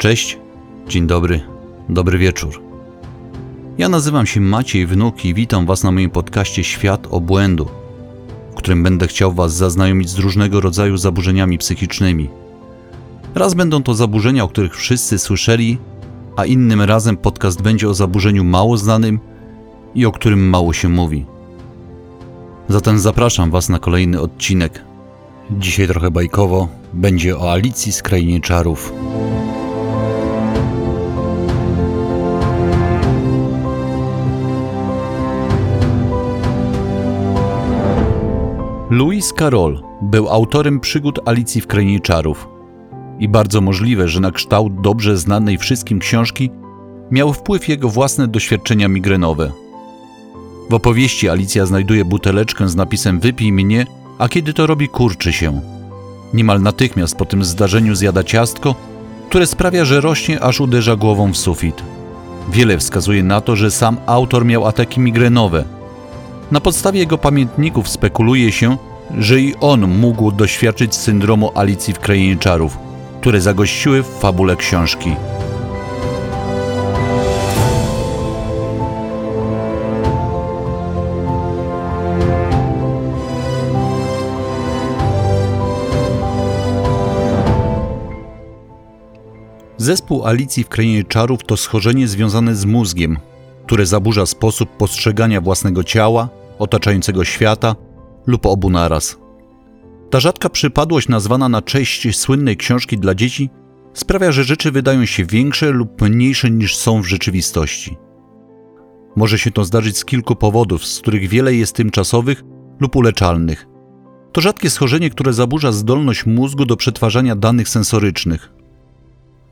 Cześć, dzień dobry, dobry wieczór. Ja nazywam się Maciej Wnuk i witam Was na moim podcaście Świat Obłędu, w którym będę chciał Was zaznajomić z różnego rodzaju zaburzeniami psychicznymi. Raz będą to zaburzenia, o których wszyscy słyszeli, a innym razem podcast będzie o zaburzeniu mało znanym i o którym mało się mówi. Zatem zapraszam Was na kolejny odcinek. Dzisiaj trochę bajkowo, będzie o Alicji z Krainie Czarów. Louis Carroll był autorem przygód Alicji w Krainie Czarów i bardzo możliwe, że na kształt dobrze znanej wszystkim książki miał wpływ jego własne doświadczenia migrenowe. W opowieści Alicja znajduje buteleczkę z napisem Wypij mnie, a kiedy to robi, kurczy się. Niemal natychmiast po tym zdarzeniu zjada ciastko, które sprawia, że rośnie, aż uderza głową w sufit. Wiele wskazuje na to, że sam autor miał ataki migrenowe – na podstawie jego pamiętników spekuluje się, że i on mógł doświadczyć syndromu Alicji w Krainie Czarów, które zagościły w fabule książki. Zespół Alicji w Krainie Czarów to schorzenie związane z mózgiem, które zaburza sposób postrzegania własnego ciała, otaczającego świata lub obu naraz. Ta rzadka przypadłość nazwana na cześć słynnej książki dla dzieci sprawia, że rzeczy wydają się większe lub mniejsze niż są w rzeczywistości. Może się to zdarzyć z kilku powodów, z których wiele jest tymczasowych lub uleczalnych. To rzadkie schorzenie, które zaburza zdolność mózgu do przetwarzania danych sensorycznych.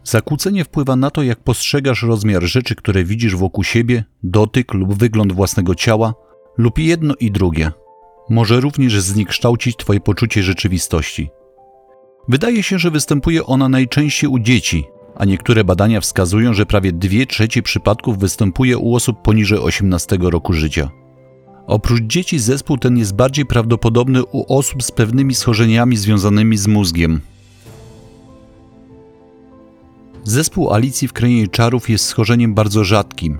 Zakłócenie wpływa na to, jak postrzegasz rozmiar rzeczy, które widzisz wokół siebie, dotyk lub wygląd własnego ciała, lub jedno i drugie. Może również zniekształcić Twoje poczucie rzeczywistości. Wydaje się, że występuje ona najczęściej u dzieci, a niektóre badania wskazują, że prawie 2 trzecie przypadków występuje u osób poniżej 18 roku życia. Oprócz dzieci zespół ten jest bardziej prawdopodobny u osób z pewnymi schorzeniami związanymi z mózgiem. Zespół Alicji w Krainie Czarów jest schorzeniem bardzo rzadkim,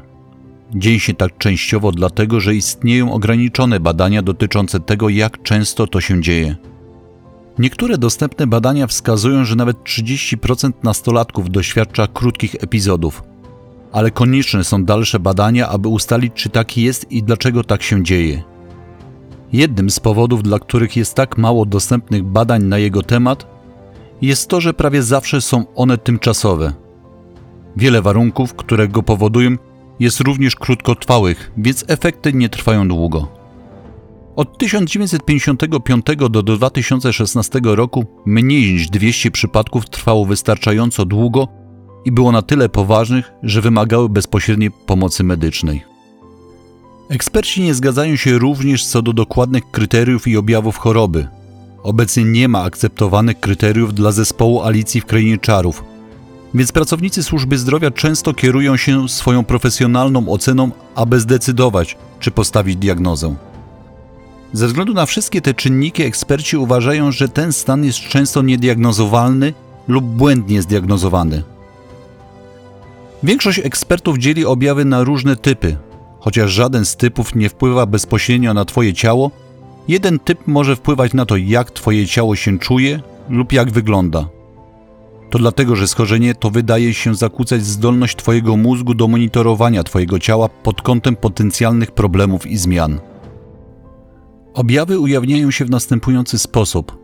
Dzieje się tak częściowo dlatego, że istnieją ograniczone badania dotyczące tego, jak często to się dzieje. Niektóre dostępne badania wskazują, że nawet 30% nastolatków doświadcza krótkich epizodów, ale konieczne są dalsze badania, aby ustalić, czy tak jest i dlaczego tak się dzieje. Jednym z powodów, dla których jest tak mało dostępnych badań na jego temat, jest to, że prawie zawsze są one tymczasowe. Wiele warunków, które go powodują, jest również krótkotrwałych, więc efekty nie trwają długo. Od 1955 do 2016 roku mniej niż 200 przypadków trwało wystarczająco długo i było na tyle poważnych, że wymagały bezpośredniej pomocy medycznej. Eksperci nie zgadzają się również co do dokładnych kryteriów i objawów choroby. Obecnie nie ma akceptowanych kryteriów dla zespołu Alicji w Krainie Czarów – więc pracownicy służby zdrowia często kierują się swoją profesjonalną oceną, aby zdecydować, czy postawić diagnozę. Ze względu na wszystkie te czynniki, eksperci uważają, że ten stan jest często niediagnozowalny lub błędnie zdiagnozowany. Większość ekspertów dzieli objawy na różne typy. Chociaż żaden z typów nie wpływa bezpośrednio na Twoje ciało, jeden typ może wpływać na to, jak Twoje ciało się czuje lub jak wygląda. To dlatego, że schorzenie to wydaje się zakłócać zdolność Twojego mózgu do monitorowania Twojego ciała pod kątem potencjalnych problemów i zmian. Objawy ujawniają się w następujący sposób.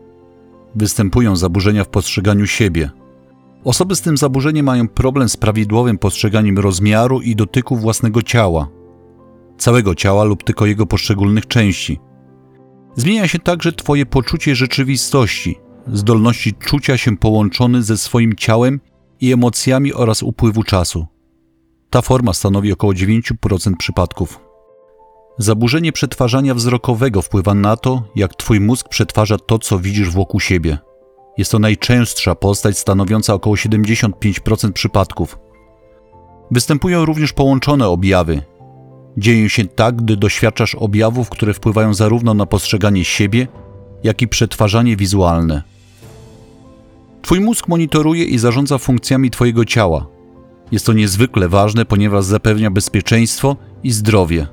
Występują zaburzenia w postrzeganiu siebie. Osoby z tym zaburzeniem mają problem z prawidłowym postrzeganiem rozmiaru i dotyku własnego ciała, całego ciała lub tylko jego poszczególnych części. Zmienia się także Twoje poczucie rzeczywistości, zdolności czucia się połączony ze swoim ciałem i emocjami oraz upływu czasu. Ta forma stanowi około 9% przypadków. Zaburzenie przetwarzania wzrokowego wpływa na to, jak Twój mózg przetwarza to, co widzisz wokół siebie. Jest to najczęstsza postać stanowiąca około 75% przypadków. Występują również połączone objawy. Dzieją się tak, gdy doświadczasz objawów, które wpływają zarówno na postrzeganie siebie, jak i przetwarzanie wizualne. Twój mózg monitoruje i zarządza funkcjami Twojego ciała. Jest to niezwykle ważne, ponieważ zapewnia bezpieczeństwo i zdrowie.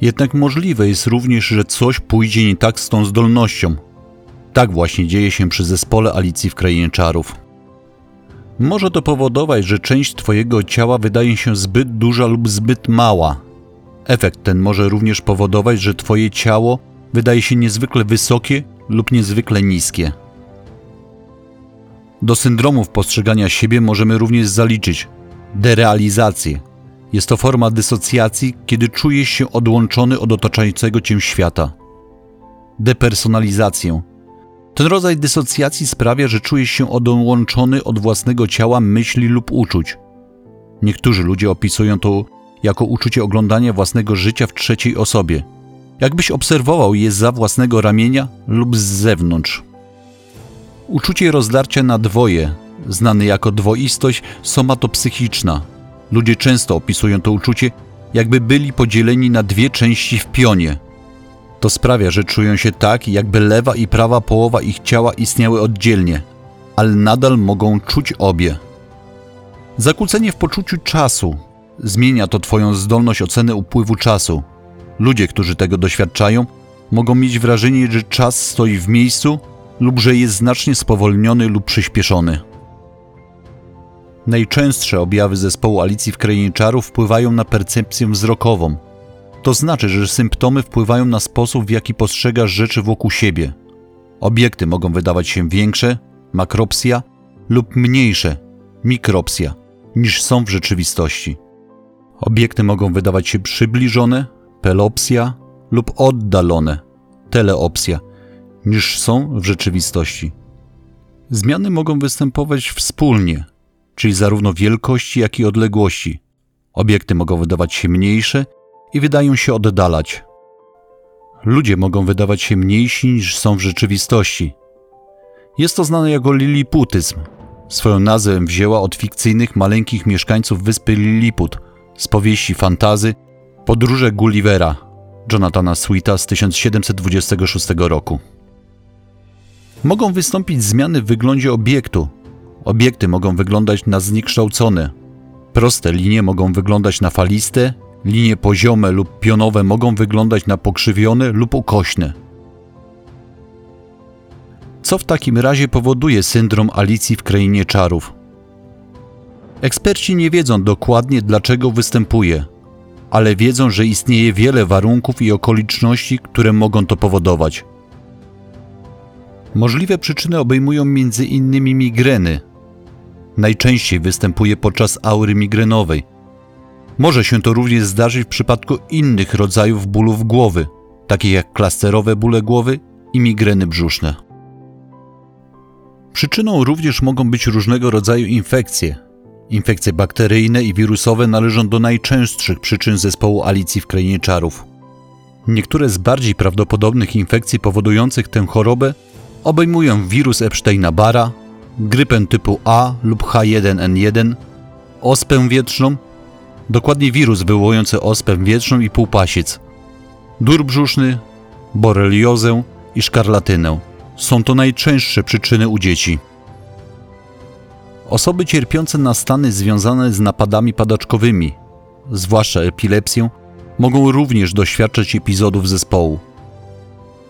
Jednak możliwe jest również, że coś pójdzie nie tak z tą zdolnością. Tak właśnie dzieje się przy zespole Alicji w Krainie Czarów. Może to powodować, że część Twojego ciała wydaje się zbyt duża lub zbyt mała. Efekt ten może również powodować, że Twoje ciało wydaje się niezwykle wysokie lub niezwykle niskie. Do syndromów postrzegania siebie możemy również zaliczyć derealizację. Jest to forma dysocjacji, kiedy czujesz się odłączony od otaczającego cię świata. Depersonalizację. Ten rodzaj dysocjacji sprawia, że czujesz się odłączony od własnego ciała, myśli lub uczuć. Niektórzy ludzie opisują to jako uczucie oglądania własnego życia w trzeciej osobie, jakbyś obserwował je za własnego ramienia lub z zewnątrz. Uczucie rozdarcia na dwoje, znane jako dwoistość somatopsychiczna. Ludzie często opisują to uczucie, jakby byli podzieleni na dwie części w pionie. To sprawia, że czują się tak, jakby lewa i prawa połowa ich ciała istniały oddzielnie, ale nadal mogą czuć obie. Zakłócenie w poczuciu czasu zmienia to Twoją zdolność oceny upływu czasu. Ludzie, którzy tego doświadczają, mogą mieć wrażenie, że czas stoi w miejscu lub że jest znacznie spowolniony lub przyspieszony. Najczęstsze objawy zespołu Alicji w Krainie Czarów wpływają na percepcję wzrokową. To znaczy, że symptomy wpływają na sposób, w jaki postrzegasz rzeczy wokół siebie. Obiekty mogą wydawać się większe, makropsja, lub mniejsze, mikropsja, niż są w rzeczywistości. Obiekty mogą wydawać się przybliżone, pelopsja, lub oddalone, teleopsja, niż są w rzeczywistości. Zmiany mogą występować wspólnie, czyli zarówno wielkości, jak i odległości. Obiekty mogą wydawać się mniejsze i wydają się oddalać. Ludzie mogą wydawać się mniejsi niż są w rzeczywistości. Jest to znane jako liliputyzm. Swoją nazwę wzięła od fikcyjnych maleńkich mieszkańców wyspy Lilliput z powieści fantazy Podróże Gullivera Jonathana Sweeta z 1726 roku. Mogą wystąpić zmiany w wyglądzie obiektu. Obiekty mogą wyglądać na zniekształcone. Proste linie mogą wyglądać na faliste, linie poziome lub pionowe mogą wyglądać na pokrzywione lub ukośne. Co w takim razie powoduje syndrom Alicji w Krainie Czarów? Eksperci nie wiedzą dokładnie dlaczego występuje, ale wiedzą, że istnieje wiele warunków i okoliczności, które mogą to powodować. Możliwe przyczyny obejmują m.in. migreny. Najczęściej występuje podczas aury migrenowej. Może się to również zdarzyć w przypadku innych rodzajów bólów głowy, takich jak klasterowe bóle głowy i migreny brzuszne. Przyczyną również mogą być różnego rodzaju infekcje. Infekcje bakteryjne i wirusowe należą do najczęstszych przyczyn zespołu Alicji w Krainie Czarów. Niektóre z bardziej prawdopodobnych infekcji powodujących tę chorobę obejmują wirus Epsteina-Barra, grypę typu A lub H1N1, ospę wietrzną, dokładnie wirus wywołujący ospę wietrzną i półpasiec, dur brzuszny, boreliozę i szkarlatynę. Są to najczęstsze przyczyny u dzieci. Osoby cierpiące na stany związane z napadami padaczkowymi, zwłaszcza epilepsję, mogą również doświadczać epizodów zespołu.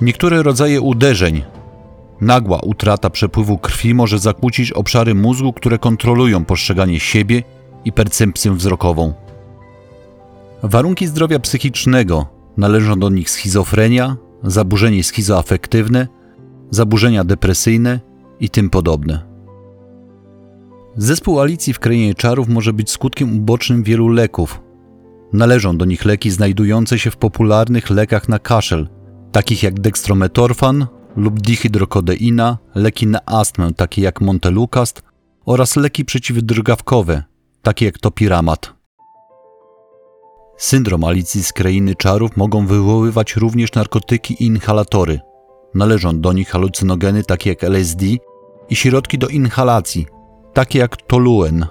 Niektóre rodzaje uderzeń, Nagła utrata przepływu krwi może zakłócić obszary mózgu, które kontrolują postrzeganie siebie i percepcję wzrokową. Warunki zdrowia psychicznego należą do nich schizofrenia, zaburzenie schizoafektywne, zaburzenia depresyjne i tym podobne. Zespół Alicji w Krainie Czarów może być skutkiem ubocznym wielu leków. Należą do nich leki znajdujące się w popularnych lekach na kaszel, takich jak dextrometorfan, lub dihydrokodeina, leki na astmę takie jak Montelukast oraz leki przeciwdrgawkowe takie jak topiramat. Syndrom Alicji z Krainy Czarów mogą wywoływać również narkotyki i inhalatory. Należą do nich halucynogeny takie jak LSD i środki do inhalacji, takie jak toluen.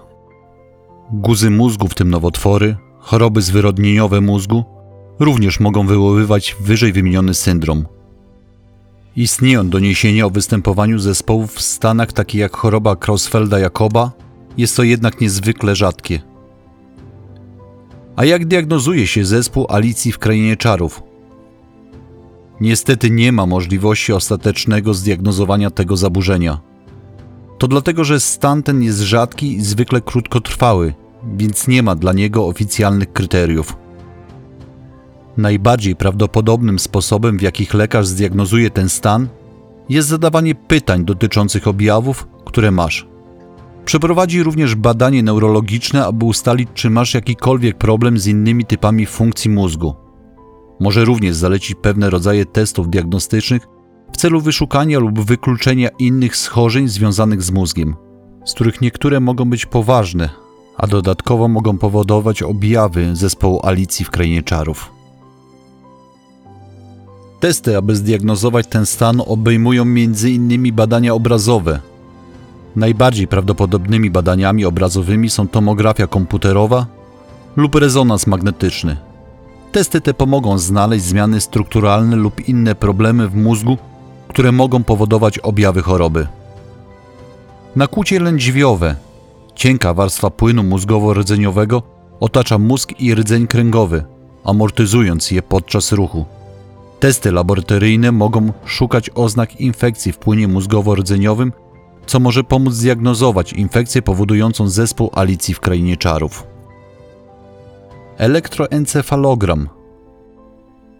Guzy mózgu, w tym nowotwory, choroby zwyrodnieniowe mózgu, również mogą wywoływać wyżej wymieniony syndrom – Istnieją doniesienia o występowaniu zespołów w stanach takich jak choroba Krausfelda-Jakoba, jest to jednak niezwykle rzadkie. A jak diagnozuje się zespół Alicji w Krainie Czarów? Niestety nie ma możliwości ostatecznego zdiagnozowania tego zaburzenia. To dlatego, że stan ten jest rzadki i zwykle krótkotrwały, więc nie ma dla niego oficjalnych kryteriów. Najbardziej prawdopodobnym sposobem, w jakich lekarz zdiagnozuje ten stan, jest zadawanie pytań dotyczących objawów, które masz. Przeprowadzi również badanie neurologiczne, aby ustalić, czy masz jakikolwiek problem z innymi typami funkcji mózgu. Może również zalecić pewne rodzaje testów diagnostycznych w celu wyszukania lub wykluczenia innych schorzeń związanych z mózgiem, z których niektóre mogą być poważne, a dodatkowo mogą powodować objawy zespołu Alicji w Krainie Czarów. Testy, aby zdiagnozować ten stan, obejmują m.in. badania obrazowe. Najbardziej prawdopodobnymi badaniami obrazowymi są tomografia komputerowa lub rezonans magnetyczny. Testy te pomogą znaleźć zmiany strukturalne lub inne problemy w mózgu, które mogą powodować objawy choroby. Nakłucie lędźwiowe, cienka warstwa płynu mózgowo-rdzeniowego otacza mózg i rdzeń kręgowy, amortyzując je podczas ruchu. Testy laboratoryjne mogą szukać oznak infekcji w płynie mózgowo-rdzeniowym, co może pomóc zdiagnozować infekcję powodującą zespół Alicji w Krainie Czarów. Elektroencefalogram.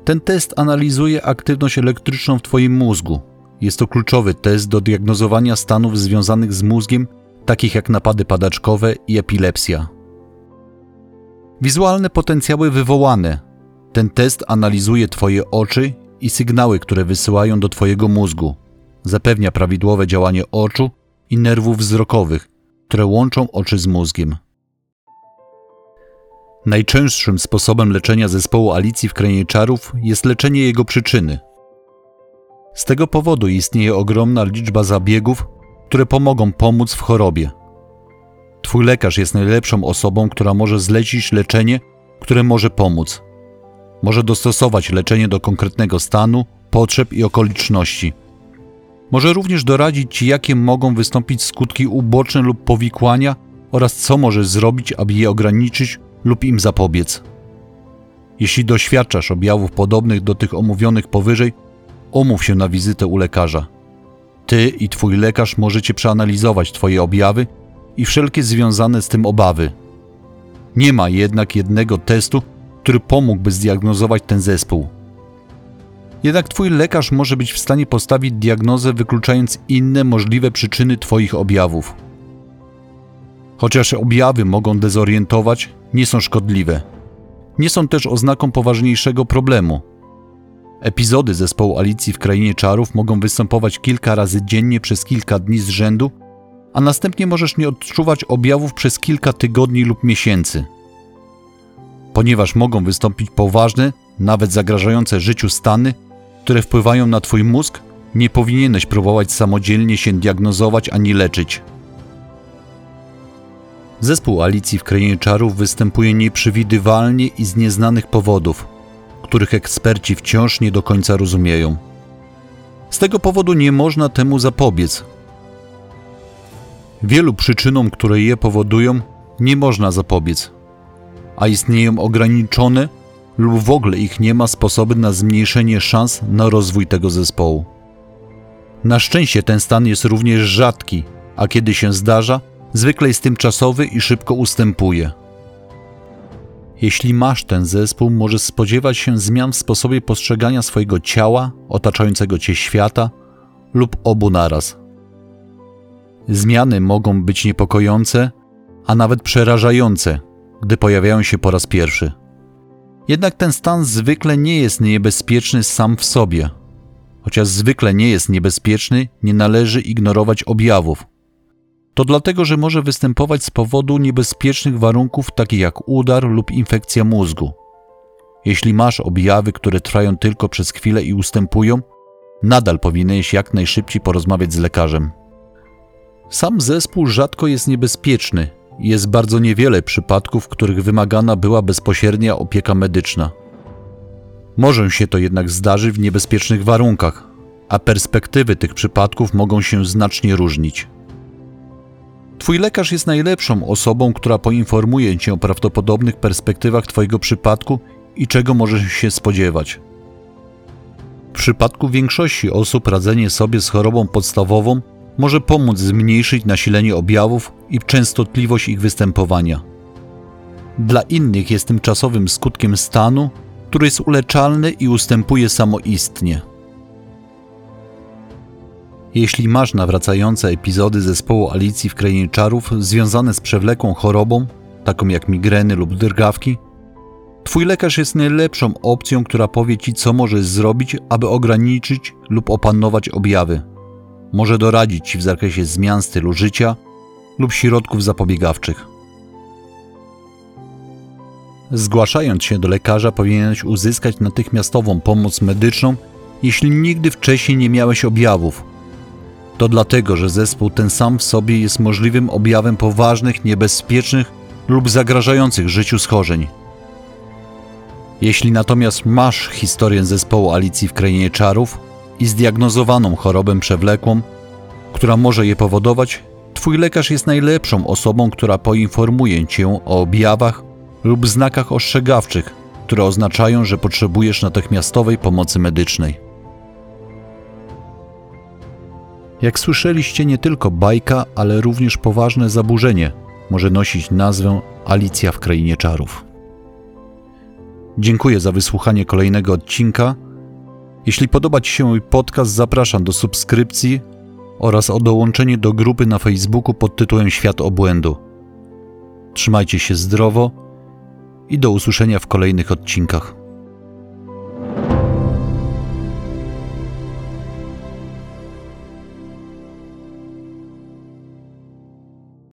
Ten test analizuje aktywność elektryczną w Twoim mózgu. Jest to kluczowy test do diagnozowania stanów związanych z mózgiem, takich jak napady padaczkowe i epilepsja. Wizualne potencjały wywołane ten test analizuje Twoje oczy i sygnały, które wysyłają do Twojego mózgu. Zapewnia prawidłowe działanie oczu i nerwów wzrokowych, które łączą oczy z mózgiem. Najczęstszym sposobem leczenia zespołu Alicji w Krainie Czarów jest leczenie jego przyczyny. Z tego powodu istnieje ogromna liczba zabiegów, które pomogą pomóc w chorobie. Twój lekarz jest najlepszą osobą, która może zlecić leczenie, które może pomóc. Może dostosować leczenie do konkretnego stanu, potrzeb i okoliczności. Może również doradzić Ci, jakie mogą wystąpić skutki uboczne lub powikłania oraz co możesz zrobić, aby je ograniczyć lub im zapobiec. Jeśli doświadczasz objawów podobnych do tych omówionych powyżej, umów się na wizytę u lekarza. Ty i Twój lekarz możecie przeanalizować Twoje objawy i wszelkie związane z tym obawy. Nie ma jednak jednego testu, który pomógłby zdiagnozować ten zespół. Jednak Twój lekarz może być w stanie postawić diagnozę, wykluczając inne możliwe przyczyny Twoich objawów. Chociaż objawy mogą dezorientować, nie są szkodliwe. Nie są też oznaką poważniejszego problemu. Epizody zespołu Alicji w Krainie Czarów mogą występować kilka razy dziennie przez kilka dni z rzędu, a następnie możesz nie odczuwać objawów przez kilka tygodni lub miesięcy ponieważ mogą wystąpić poważne, nawet zagrażające życiu stany, które wpływają na Twój mózg, nie powinieneś próbować samodzielnie się diagnozować ani leczyć. Zespół Alicji w Krainie Czarów występuje nieprzewidywalnie i z nieznanych powodów, których eksperci wciąż nie do końca rozumieją. Z tego powodu nie można temu zapobiec. Wielu przyczynom, które je powodują, nie można zapobiec a istnieją ograniczone lub w ogóle ich nie ma sposoby na zmniejszenie szans na rozwój tego zespołu. Na szczęście ten stan jest również rzadki, a kiedy się zdarza, zwykle jest tymczasowy i szybko ustępuje. Jeśli masz ten zespół, możesz spodziewać się zmian w sposobie postrzegania swojego ciała, otaczającego cię świata lub obu naraz. Zmiany mogą być niepokojące, a nawet przerażające, gdy pojawiają się po raz pierwszy. Jednak ten stan zwykle nie jest niebezpieczny sam w sobie. Chociaż zwykle nie jest niebezpieczny, nie należy ignorować objawów. To dlatego, że może występować z powodu niebezpiecznych warunków takich jak udar lub infekcja mózgu. Jeśli masz objawy, które trwają tylko przez chwilę i ustępują, nadal powinieneś jak najszybciej porozmawiać z lekarzem. Sam zespół rzadko jest niebezpieczny, jest bardzo niewiele przypadków, w których wymagana była bezpośrednia opieka medyczna. Może się to jednak zdarzyć w niebezpiecznych warunkach, a perspektywy tych przypadków mogą się znacznie różnić. Twój lekarz jest najlepszą osobą, która poinformuje cię o prawdopodobnych perspektywach Twojego przypadku i czego możesz się spodziewać. W przypadku większości osób radzenie sobie z chorobą podstawową może pomóc zmniejszyć nasilenie objawów i częstotliwość ich występowania. Dla innych jest tymczasowym skutkiem stanu, który jest uleczalny i ustępuje samoistnie. Jeśli masz nawracające epizody zespołu Alicji w Krainie Czarów związane z przewlekłą chorobą, taką jak migreny lub drgawki, Twój lekarz jest najlepszą opcją, która powie Ci, co możesz zrobić, aby ograniczyć lub opanować objawy. Może doradzić Ci w zakresie zmian stylu życia lub środków zapobiegawczych. Zgłaszając się do lekarza, powinieneś uzyskać natychmiastową pomoc medyczną, jeśli nigdy wcześniej nie miałeś objawów. To dlatego, że zespół ten sam w sobie jest możliwym objawem poważnych, niebezpiecznych lub zagrażających życiu schorzeń. Jeśli natomiast masz historię zespołu Alicji w Krainie Czarów i zdiagnozowaną chorobę przewlekłą, która może je powodować, Twój lekarz jest najlepszą osobą, która poinformuje Cię o objawach lub znakach ostrzegawczych, które oznaczają, że potrzebujesz natychmiastowej pomocy medycznej. Jak słyszeliście, nie tylko bajka, ale również poważne zaburzenie może nosić nazwę Alicja w Krainie Czarów. Dziękuję za wysłuchanie kolejnego odcinka. Jeśli podoba Ci się mój podcast, zapraszam do subskrypcji oraz o dołączenie do grupy na Facebooku pod tytułem Świat Obłędu. Trzymajcie się zdrowo i do usłyszenia w kolejnych odcinkach.